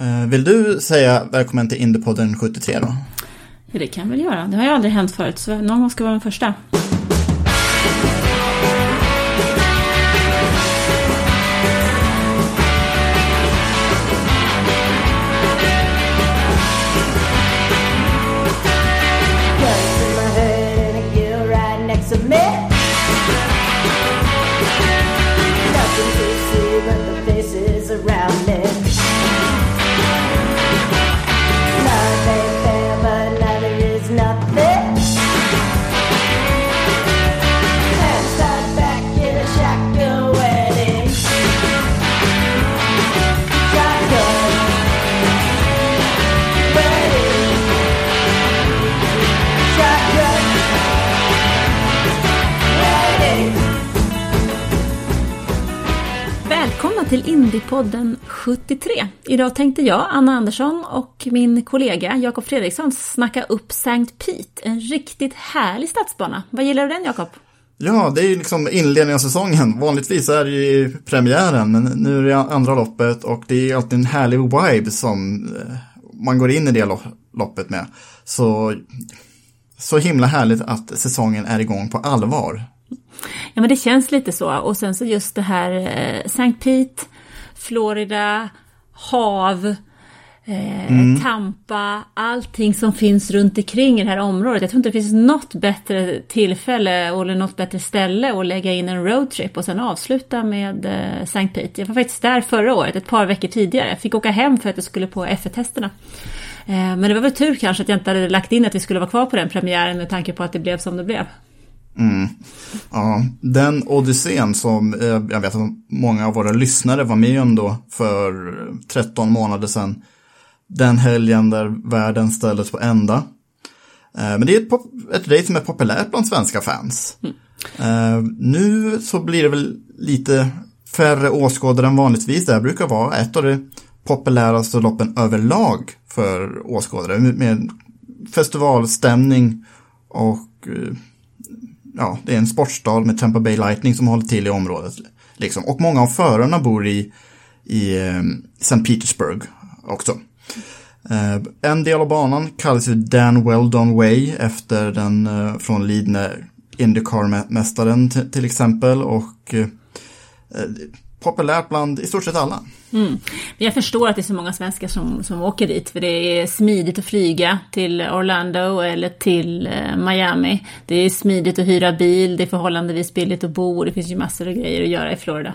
Eh, vill du säga välkommen till Indiepodden 73 då? Ja, det kan jag väl göra. Det har ju aldrig hänt förut, så någon gång ska vara den första. Till Indiepodden 73. Idag tänkte jag, Anna Andersson och min kollega Jakob Fredriksson snacka upp Sankt Pete, en riktigt härlig stadsbana. Vad gillar du den Jakob? Ja, det är ju liksom inledningen av säsongen. Vanligtvis är det ju premiären, men nu är det andra loppet och det är alltid en härlig vibe som eh, man går in i det loppet med. Så, så himla härligt att säsongen är igång på allvar. Ja men det känns lite så. Och sen så just det här eh, Sankt Pete, Florida, hav, eh, Tampa, allting som finns runt omkring i det här området. Jag tror inte det finns något bättre tillfälle eller något bättre ställe att lägga in en roadtrip och sen avsluta med eh, Sankt Pete. Jag var faktiskt där förra året, ett par veckor tidigare. Jag fick åka hem för att jag skulle på F1-testerna. Eh, men det var väl tur kanske att jag inte hade lagt in att vi skulle vara kvar på den premiären med tanke på att det blev som det blev. Ja, den odyssén som eh, jag vet att många av våra lyssnare var med om då för 13 månader sedan. Den helgen där världen ställdes på ända. Eh, Men det är ett, ett race som är populärt bland svenska fans. Eh, Nu så blir det väl lite färre åskådare än vanligtvis. Det här brukar vara ett av de populäraste loppen överlag för åskådare. Med- festivalstämning och ja, det är en sportstad med Tampa Bay Lightning som håller till i området. Liksom. Och många av förarna bor i, i eh, St. Petersburg också. Eh, en del av banan kallas ju Dan Weldon Way efter den eh, från Lidne Indycar-mästaren till exempel. Och eh, populärt bland i stort sett alla. Men Jag förstår att det är så många svenskar som, som åker dit, för det är smidigt att flyga till Orlando eller till eh, Miami. Det är smidigt att hyra bil, det är förhållandevis billigt att bo, det finns ju massor av grejer att göra i Florida.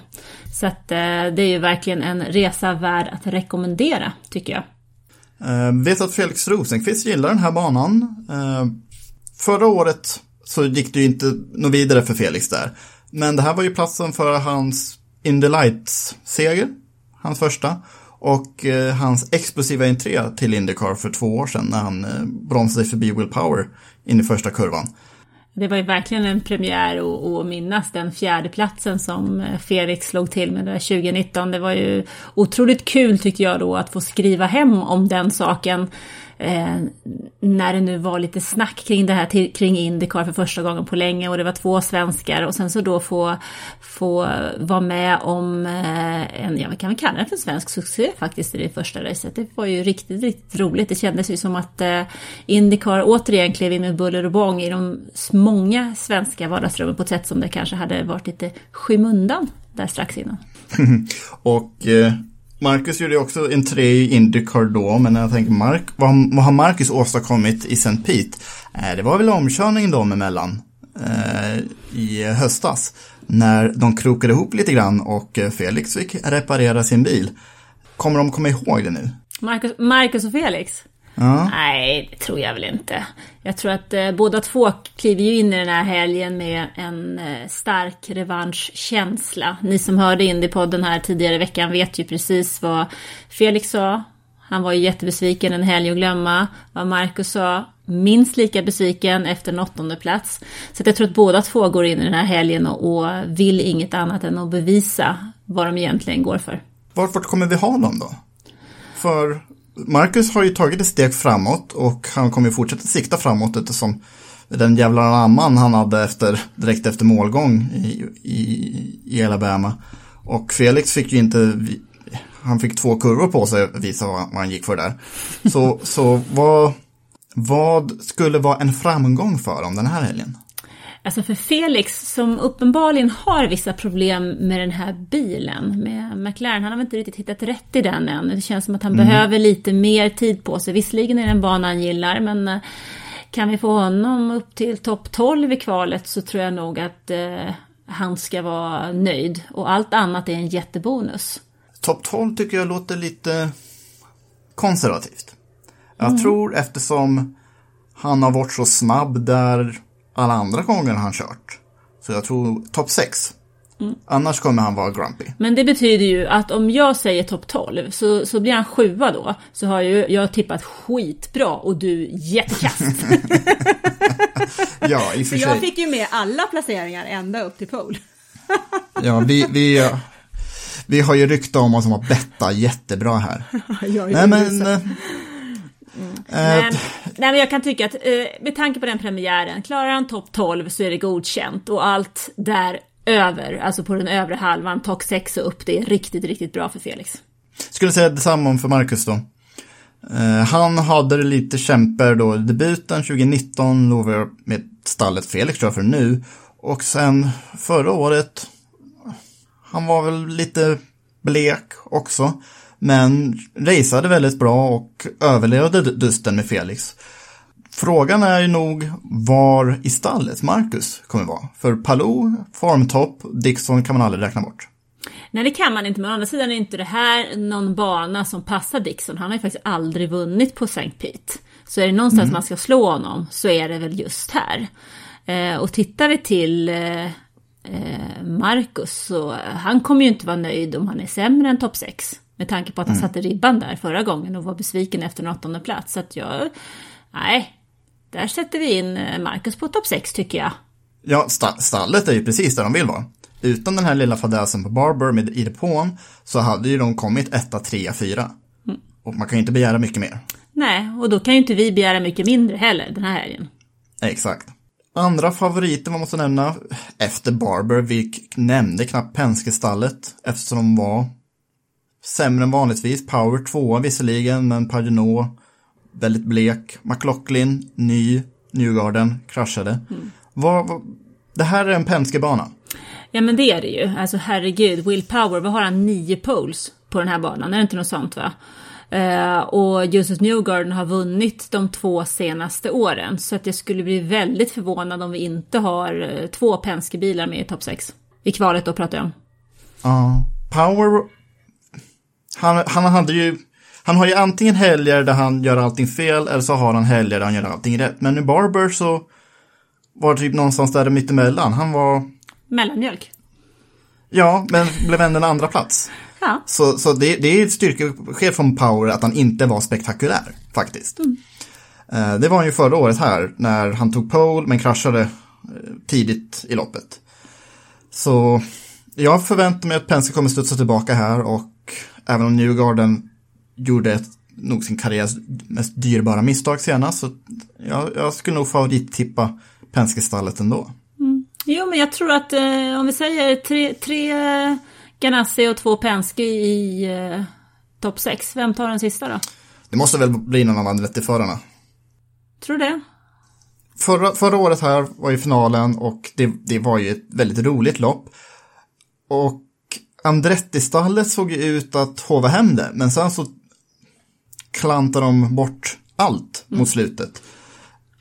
Så att eh, det är ju verkligen en resa värd att rekommendera, tycker jag. Eh, vet att Felix Rosenqvist gillar den här banan. Eh, förra året så gick det ju inte något vidare för Felix där. Men det här var ju platsen för hans in the Lights-seger, hans första. Och eh, hans explosiva entré till Indycar för två år sedan när han eh, bromsade förbi Will Power in i första kurvan. Det var ju verkligen en premiär att- minnas den fjärde platsen som eh, Felix slog till med där 2019. Det var ju otroligt kul tyckte jag då att få skriva hem om den saken. Eh, när det nu var lite snack kring det här till, kring Indycar för första gången på länge och det var två svenskar och sen så då få, få vara med om eh, en, ja vi kan väl kalla det för en svensk succé faktiskt i det första racet. Det var ju riktigt, riktigt roligt. Det kändes ju som att eh, Indycar återigen klev in med buller och bång i de många svenska vardagsrummen på ett sätt som det kanske hade varit lite skymundan där strax innan. Och eh, Marcus gjorde ju också entré i Indycar då, men jag tänker Mark, vad, vad har Marcus åstadkommit i St. Pete? Eh, det var väl omkörningen dem emellan eh, i höstas. När de krokade ihop lite grann och eh, Felix fick reparera sin bil. Kommer de komma ihåg det nu? Marcus, Marcus och Felix? Ja. Nej, det tror jag väl inte. Jag tror att eh, båda två kliver ju in i den här helgen med en eh, stark revanschkänsla. Ni som hörde Indiepodden här tidigare i veckan vet ju precis vad Felix sa. Han var ju jättebesviken en helg att glömma. Vad Marcus sa, minst lika besviken efter en åttonde plats. Så jag tror att båda två går in i den här helgen och, och vill inget annat än att bevisa vad de egentligen går för. Vart, vart kommer vi ha dem då? För Marcus har ju tagit ett steg framåt och han kommer ju fortsätta sikta framåt eftersom den jävla amman han hade efter, direkt efter målgång i, i, i Alabama. Och Felix fick ju inte, han fick två kurvor på sig att visa vad, vad han gick för där. Så, så vad, vad skulle vara en framgång för dem den här helgen? Alltså för Felix som uppenbarligen har vissa problem med den här bilen, med McLaren, han har väl inte riktigt hittat rätt i den än. Det känns som att han behöver lite mer tid på sig. Visserligen är det en bana han gillar, men eh, kan vi få honom upp till topp 12 i kvalet så tror jag nog att eh, han ska vara nöjd. Och allt annat är en jättebonus. Topp 12 tycker jag låter lite konservativt. Jag tror eftersom han har varit så snabb där alla andra gånger han kört. Så jag tror topp 6. Annars kommer han vara grumpy. Men det betyder ju att om jag säger topp 12 så, så blir han sjua då. Så har ju jag tippat skitbra och du jättekast. Ja, i och Så för jag sig. fick ju med alla placeringar ända upp till pole. Ja, vi, vi, vi har ju rykte om oss om att betta jättebra här. Nej men... eh, Men, nej, men jag kan tycka att eh, med tanke på den premiären, klarar han topp 12 så är det godkänt och allt däröver, alltså på den övre halvan, topp 6 och upp, det är riktigt, riktigt bra för Felix. Skulle säga detsamma om för Marcus då. Eh, han hade det lite kämpar då. Debuten 2019 låg vi med stallet Felix kör för nu. Och sen förra året, han var väl lite blek också. Men raceade väldigt bra och överlevde dusten med Felix. Frågan är ju nog var i stallet Marcus kommer vara. För Palou, formtopp, Dixon kan man aldrig räkna bort. Nej, det kan man inte, men å andra sidan är inte det här någon bana som passar Dixon. Han har ju faktiskt aldrig vunnit på St. Pete. Så är det någonstans man ska slå honom så är det väl just här. Eh, och tittar vi till eh, eh, Marcus så han kommer ju inte vara nöjd om han är sämre än topp 6. Med tanke på att han satte ribban där förra gången och var besviken efter en åttonde plats. Så att jag, nej, där sätter vi in eh, Marcus på topp 6 tycker jag. Ja, sta- stallet är ju precis där de vill vara. Utan den här lilla fadäsen på Barber med i depån så hade ju de kommit etta, trea, fyra. Och man kan ju inte begära mycket mer. Nej, och då kan ju inte vi begära mycket mindre heller den här helgen. Exakt. Andra favoriter man måste nämna efter Barber, vi nämnde knappt Penske-stallet eftersom de var sämre än vanligtvis. Power 2 visserligen, men Paginot väldigt blek. McLaughlin, ny, Newgarden, kraschade. Vad, vad, det här är en Penske-bana. Ja men det är det ju. Alltså herregud, Will Power, vad har han? Nio poles på den här banan? Är det inte något sånt va? Eh, och Joseph Newgarden har vunnit de två senaste åren. Så att jag skulle bli väldigt förvånad om vi inte har eh, två Penske-bilar med i topp 6. I kvalet då pratar jag om. Ja, Power, han, han hade ju, han har ju antingen helger där han gör allting fel eller så har han helger där han gör allting rätt. Men i Barber så var det typ någonstans där mittemellan. Han var, Mellanmjölk. ja, men blev ändå en andra plats. Ja. Så, så det, det är ett styrkebesked från Power att han inte var spektakulär, faktiskt. Eh, Det var han ju förra året här, när han tog pole men kraschade eh, tidigt i loppet. Så jag förväntar mig att Penske kommer studsa tillbaka här och även om Newgarden gjorde ett, nog sin karriärs mest dyrbara misstag senast, så jag, jag skulle nog favorittippa Penske-stallet ändå. Jo men jag tror att eh, om vi säger tre, tre Ganassi och två Penske i eh, topp 6. Vem tar den sista då? Det måste väl bli någon av Andretti-förarna. Tror du det? Förra, förra året här var ju finalen och det, det var ju ett väldigt roligt lopp. Och Andretti-stallet såg ju ut att hova hem det, men sen så klantade de bort allt mot slutet.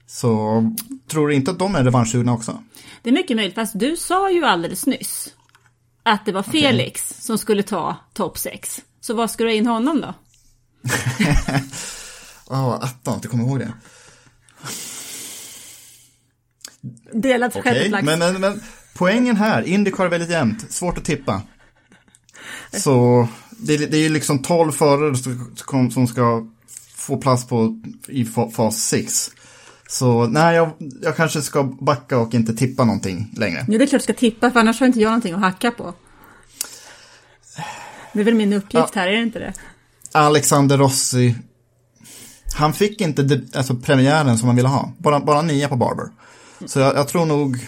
Så tror du inte att de är revanschsugna också? Det är mycket möjligt, fast du sa ju alldeles nyss att det var Felix som skulle ta topp 6. Så vad ska du ha in honom då? Ja, attan, jag kommer ihåg det. Delat Okej, sjätteplats. men, men, men poängen här, Indycar är väldigt jämnt, svårt att tippa. Så det, är- det är liksom 12 förare som, ska få plats på i fa- fas 6. Så nej, jag, jag kanske ska backa och inte tippa någonting längre. Nu är det klart du ska tippa, för annars har inte jag någonting att hacka på. Det är väl min uppgift här, är det inte det? Alexander Rossi, han fick inte de, alltså premiären som han ville ha, bara, bara nia på Barber. Så jag, jag tror nog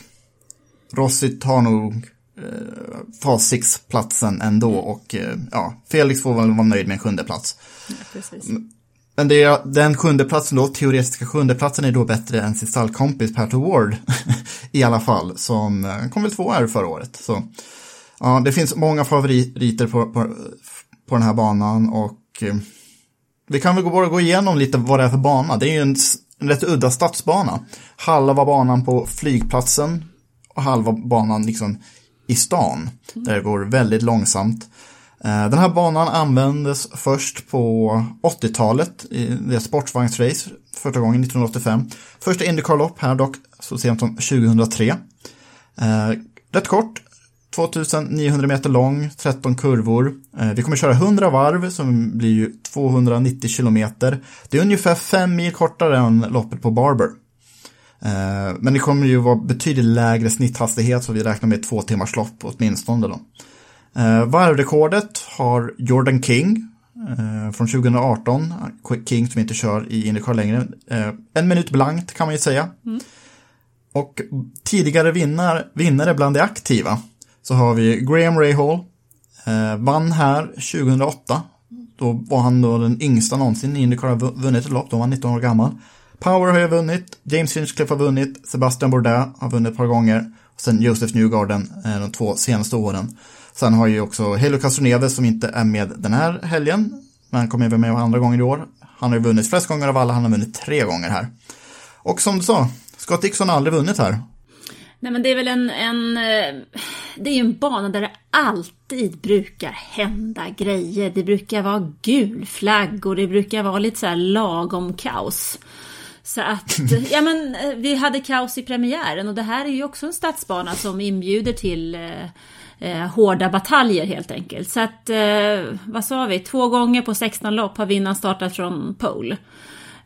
Rossi tar nog eh, fas 6-platsen ändå och eh, ja, Felix får väl vara nöjd med en sjunde plats. Precis. Men det är, den sjunde platsen då, teoretiska sjunde platsen är då bättre än sin stallkompis Pat Ward i alla fall, som eh, kom väl två här förra året. Så ja, det finns många favoriter på, på, på den här banan och eh, vi kan väl bara gå igenom lite vad det är för bana. Det är ju en, en rätt udda stadsbana. Halva banan på flygplatsen och halva banan liksom i stan, där det går väldigt långsamt. Eh, den här banan användes först på 80-talet i det sportvagnsrace, första gången 1985. Första Indycar-lopp här dock så sent som 2003. Eh, rätt kort, 2900 meter lång, 13 kurvor. Eh, vi kommer köra 100 varv som blir ju 290 kilometer. Det är ungefär 5 mil kortare än loppet på Barber. Eh, men det kommer ju vara betydligt lägre snitthastighet så vi räknar med två timmars lopp åtminstone då. Eh, varvrekordet har Jordan King eh, från 2018. King som inte kör i Indycar längre. En minut blankt kan man ju säga. Och tidigare vinnar, vinnare bland de aktiva så har vi Graham Rahal. Vann här 2008. Då var han då den yngsta någonsin i Indycar har vu- vunnit ett lopp. Då var han 19 år gammal. Power har ju vunnit, James Finchcliff har vunnit, Sebastian Bourdais har vunnit ett par gånger. Och sen Joseph Newgarden eh, de två senaste åren. Sen har ju också Helo Castroneves som inte är med den här helgen. Men han kommer även med andra gånger i år. Han har ju vunnit flest gånger av alla, han har vunnit tre gånger här. Och som du sa, Scott Dixon har aldrig vunnit här. Nej men det är väl en, en... Eh, det är ju en bana där det alltid brukar hända grejer. Det brukar vara gul flagg och det brukar vara lite så här lagom kaos. Så att, ja men eh, vi hade kaos i premiären och det här är ju också en stadsbana som inbjuder till eh, eh, hårda bataljer helt enkelt. Så att, eh, vad sa vi, två gånger på 16 lopp har vinnaren startat från pole.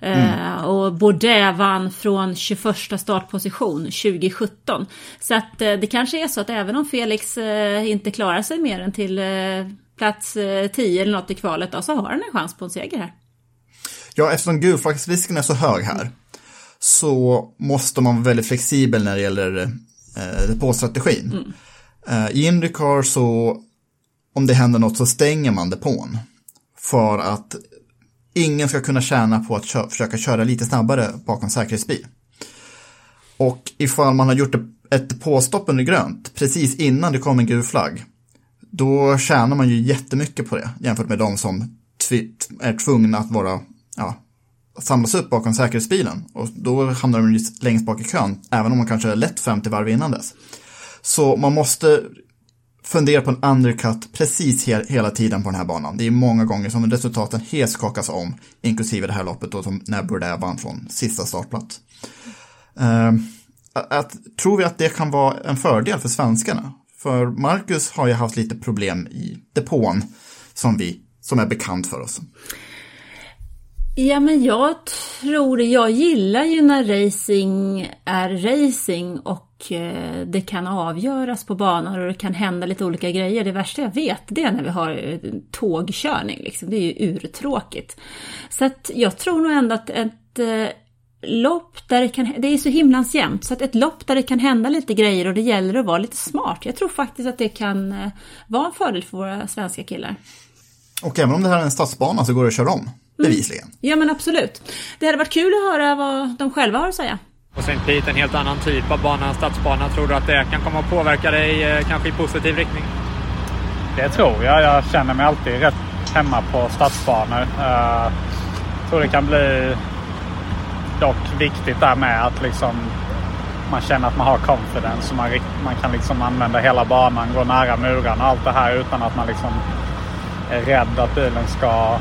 Eh, och Bourdais vann från 21 startposition 2017. Så att eh, det kanske är så att även om Felix inte klarar sig mer än till plats eh, 10 eller något i kvalet då, så har han en chans på en seger här. Ja, eftersom gulflaggsrisken är så hög här så måste man vara väldigt flexibel när det gäller eh, depåstrategin. Eh, I Indycar så, om det händer något så stänger man depån. För att ingen ska kunna tjäna på att kö- försöka köra lite snabbare bakom säkerhetsbil. Och ifall man har gjort ett depåstopp under grönt precis innan det kom en gul flagg, då tjänar man ju jättemycket på det jämfört med de som är tvungna att vara, ja, samlas upp bakom säkerhetsbilen. Och då hamnar de längst bak i kön, även om man kanske är lätt 50 varv innan dess. Så man måste fundera på en undercut precis he hela tiden på den här banan. Det är många gånger som resultaten helt skakas om, inklusive det här loppet då som när Bourdais vann från sista startplats. Uh, att, tror vi att det kan vara en fördel för svenskarna? För Marcus har ju haft lite problem i depån som, vi, som är bekant för oss. Ja men jag tror. Jag gillar ju när racing är racing och eh, det kan avgöras på banor och det kan hända lite olika grejer. Det värsta jag vet det är när vi har eh, tågkörning liksom. Det är ju urtråkigt. Så att jag tror nog ändå att ett eh, lopp där det kan, det är så himlans jämnt, så att ett lopp där det kan hända lite grejer och det gäller att vara lite smart. Jag tror faktiskt att det kan eh, vara en fördel för våra svenska killar. Och även om det här är en stadsbana så går det att köra om, bevisligen. Ja men absolut. Det hade varit kul att höra vad de själva har att säga. Och St. Pete en helt annan typ av bana, stadsbana. Tror du att det kan komma att påverka dig eh, kanske i positiv riktning? Det tror jag. Jag känner mig alltid rätt hemma på stadsbanor. Jag tror det kan bli dock viktigt där med att liksom man känner att man har confidence. Och man, man kan liksom använda hela banan, gå nära murarna och allt det här utan att man liksom är rädd att bilen ska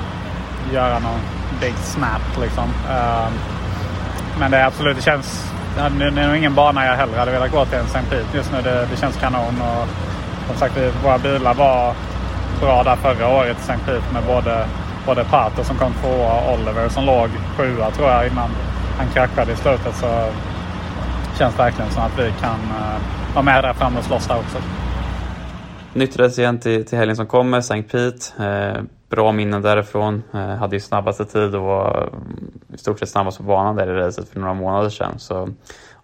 göra någon big snap liksom. Uh, men det är absolut, det känns... Det är nog ingen bana jag hellre hade velat gå till än St. Pete just nu. Det, det känns kanon. Och, som sagt, våra bilar var bra där förra året i St. Pete med både, både Pato som kom tvåa och Oliver som låg sjua tror jag innan han kraschade i slutet. Så känns verkligen som att vi kan uh, vara med där framme och slåss där också. Nytt race igen till, till helgen som kommer, St. Pete. Eh, bra minnen därifrån. Eh, hade ju snabbaste tid och var mm, i stort sett snabbast på banan där i racet för några månader sedan. Så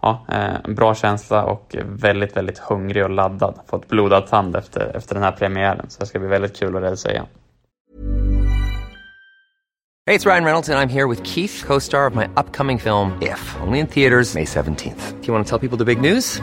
ja, eh, en bra känsla och väldigt, väldigt hungrig och laddad. Fått blodad tand efter, efter den här premiären. Så det ska bli väldigt kul att racea igen. Hej, det är Ryan Reynolds jag är här med Keith, co-star of my upcoming film If, only in theaters May 17th. Do you want to tell people the big news?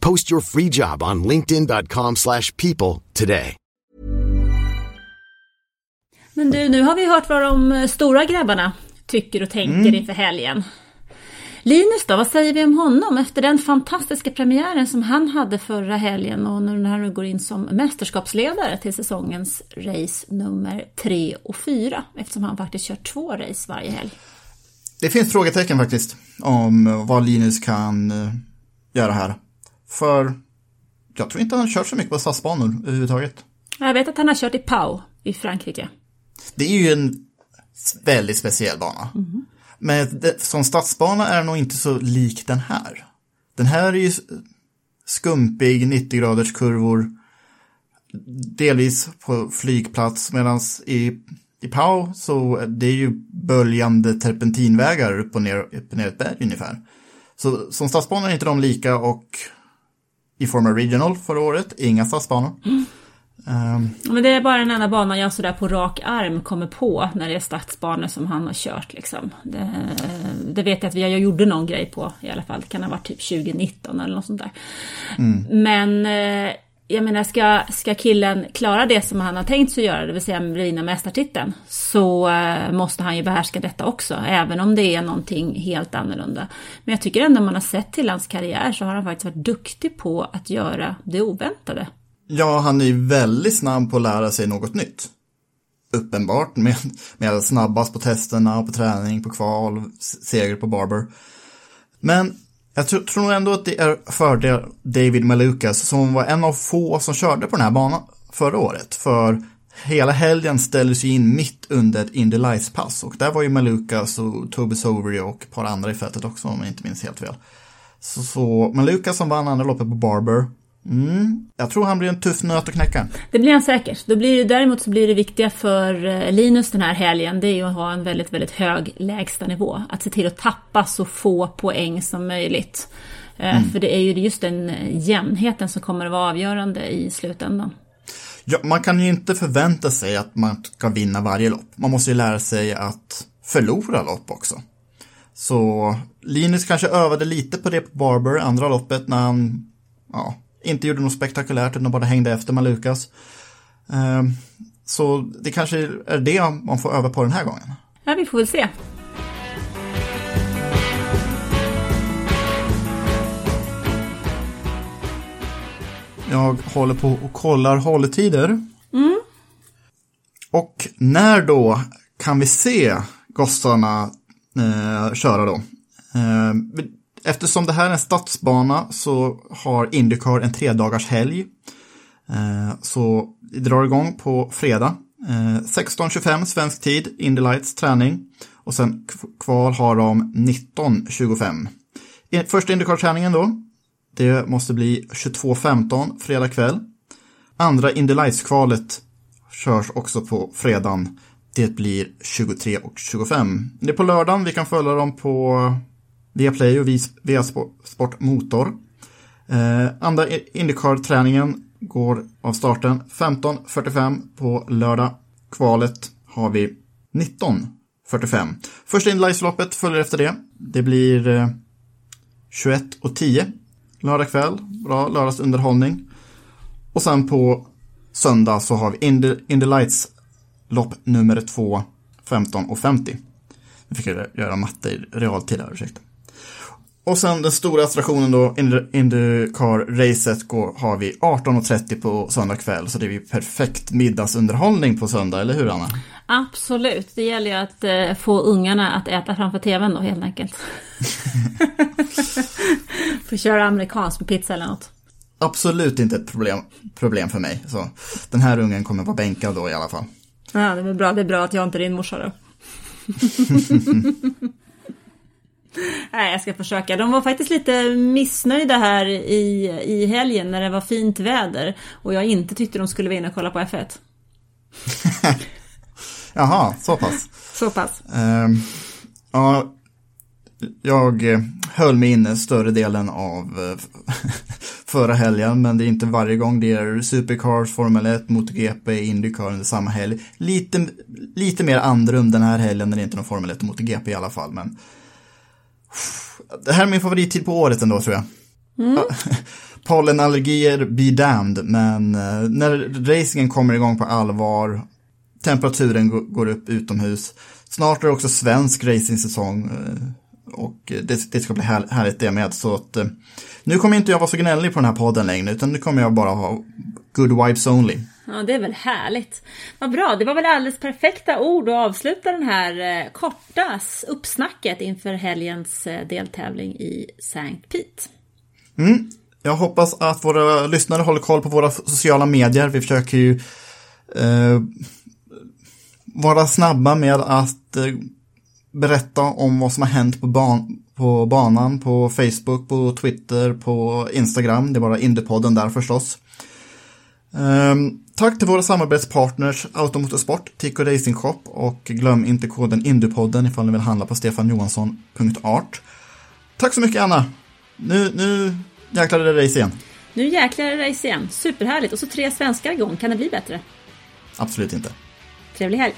Post your free job on linkedin.com/people slash people today. Men du, nu har vi hört vad de stora grabbarna tycker och tänker inför helgen. Linus då, vad säger vi om honom efter den fantastiska premiären som han hade förra helgen och nu när han går in som mästerskapsledare till säsongens race nummer 3 och 4 eftersom han faktiskt kör två race varje helg. Det finns frågetecken faktiskt om vad Linus kan eh, göra här. För jag tror inte han har kört så mycket på stadsbanor överhuvudtaget. Jag vet att han har kört i Pau i Frankrike. Det är ju en väldigt speciell bana. Men det, som stadsbana är den nog inte så lik den här. Den här är ju skumpig, 90 graders kurvor. Delvis på flygplats, medan i, i Pau så det är ju böljande terpentinvägar upp och ner, upp och ner ett berg ungefär. Så som stadsbanor är inte de lika och i Formula Regional förra året, inga stadsbanor. Ehm, Men det är bara den enda banan jag sådär på rak arm kommer på när det är stadsbanor som han har kört liksom. Det, det vet jag att jag gjorde någon grej på i alla fall. Det kan ha varit typ 2019 eller något sånt där. Men eh, jag menar, ska, ska killen klara det som han har tänkt sig göra, det vill säga vinna mästartiteln, så eh, måste han ju behärska detta också, även om det är någonting helt annorlunda. Men jag tycker ändå man har sett till hans karriär så har han faktiskt varit duktig på att göra det oväntade. Ja, han är ju väldigt snabb på att lära sig något nytt. Uppenbart, med, med snabbast på testerna, på träning, på kval, seger på Barber. Men jag tror, tror nog ändå att det är fördel David Malukas som var en av få som körde på den här banan förra året. För hela helgen ställdes ju in mitt under ett Indy Lights-pass och där var ju Malukas och Toby Sovery och ett par andra i fältet också om jag inte minns helt fel. Så, så Malukas som vann andra loppet på Barber. Mm, jag tror han blir en tuff nöt att knäcka. Det blir han säkert. Då blir det, däremot så blir det viktiga för eh, Linus den här helgen, det är ju att ha en väldigt, väldigt hög lägstanivå. Att se till att tappa så få poäng som möjligt. Eh, För det är ju just den eh, jämnheten som kommer att vara avgörande i slutändan. Ja, man kan ju inte förvänta sig att man ska vinna varje lopp. Man måste ju lära sig att förlora lopp också. Så Linus kanske övade lite på det på Barber, andra loppet, när han ja, inte gjorde något spektakulärt utan bara hängde efter med Lukas. Ehm, Så det kanske är det man får öva på den här gången. Ja, vi får väl se. Jag håller på och kollar hålltider. Och när då kan vi se gossarna eh, köra då? Eh, eftersom det här är en stadsbana så har Indycar en tredagars helg. Eh, så vi drar igång på fredag. Eh, 16.25 svensk tid, Indy Lights träning. Och sen kval har de 19.25. Första Indycar-träningen då. Det måste bli 22.15 fredag kväll. andra Indy Lights-kvalet körs också på fredagen. Det blir 23.25. Det är på lördagen. Vi kan följa dem på Viaplay och via Sport Motor. Eh, andra Indycar-träningen går av starten 15.45 på lördag. Kvalet har vi 19.45. Första Indy-loppet följer efter det. Det blir eh, 21.10 lördag kväll. Bra lördagsunderhållning. Och sen på söndag så har vi Indy, Indy Lights lopp nummer 2, 15.50. Nu fick jag göra matte i realtid här, ursäkta. Och sen den stora attraktionen då, Indycar-racet, har vi 18.30 på söndag kväll. Så det blir perfekt middagsunderhållning på söndag, eller hur Anna? Absolut, det gäller ju att eh, få ungarna att äta framför tvn då helt enkelt. Få köra amerikansk med pizza eller något. Absolut inte ett problem, problem för mig. Så den här ungen kommer vara bänkad då i alla fall. Ja, det är bra, det är bra att jag inte är din morsa då. Nej, jag ska försöka. De var faktiskt lite missnöjda här i, i helgen när det var fint väder och jag inte tyckte de skulle vinna och kolla på F1. Jaha, så pass. Så pass. Uh, ja, jag eh, höll mig inne större delen av eh, förra helgen, men det är inte varje gång det är Supercars, Formel 1, MotoGP, Indycar under samma helg. Lite, lite mer andrum den här helgen när det inte är någon Formel 1 och MotoGP i alla fall, men det här är min favorittid på året ändå tror jag. Mm. Pollenallergier be damned, men eh, när racingen kommer igång på allvar, temperaturen går upp utomhus, snart är det också svensk racingsäsong och det, det ska bli här, härligt det med. Så att, nu kommer inte jag vara så gnällig på den här podden längre, utan nu kommer jag bara ha good vibes only. Ja, det är väl härligt. Vad bra, det var väl alldeles perfekta ord att avsluta den här eh, korta uppsnacket inför helgens eh, deltävling i St. Pete. Mm. Jag hoppas att våra lyssnare håller koll på våra sociala medier. Vi försöker ju eh, vara snabba med att eh, berätta om vad som har hänt på, ban på banan, på Facebook, på Twitter, på Instagram. Det är bara Indiepodden där förstås. Um, tack till våra samarbetspartners Automotorsport, Tico Racing Shop och glöm inte koden Indiepodden ifall ni vill handla på stefanjohansson.art. Tack så mycket Anna! Nu, nu jäklar är det race igen. Nu jäklar är det race igen. Superhärligt. Och så tre svenskar igång. Kan det bli bättre? Absolut inte. Trevlig helg.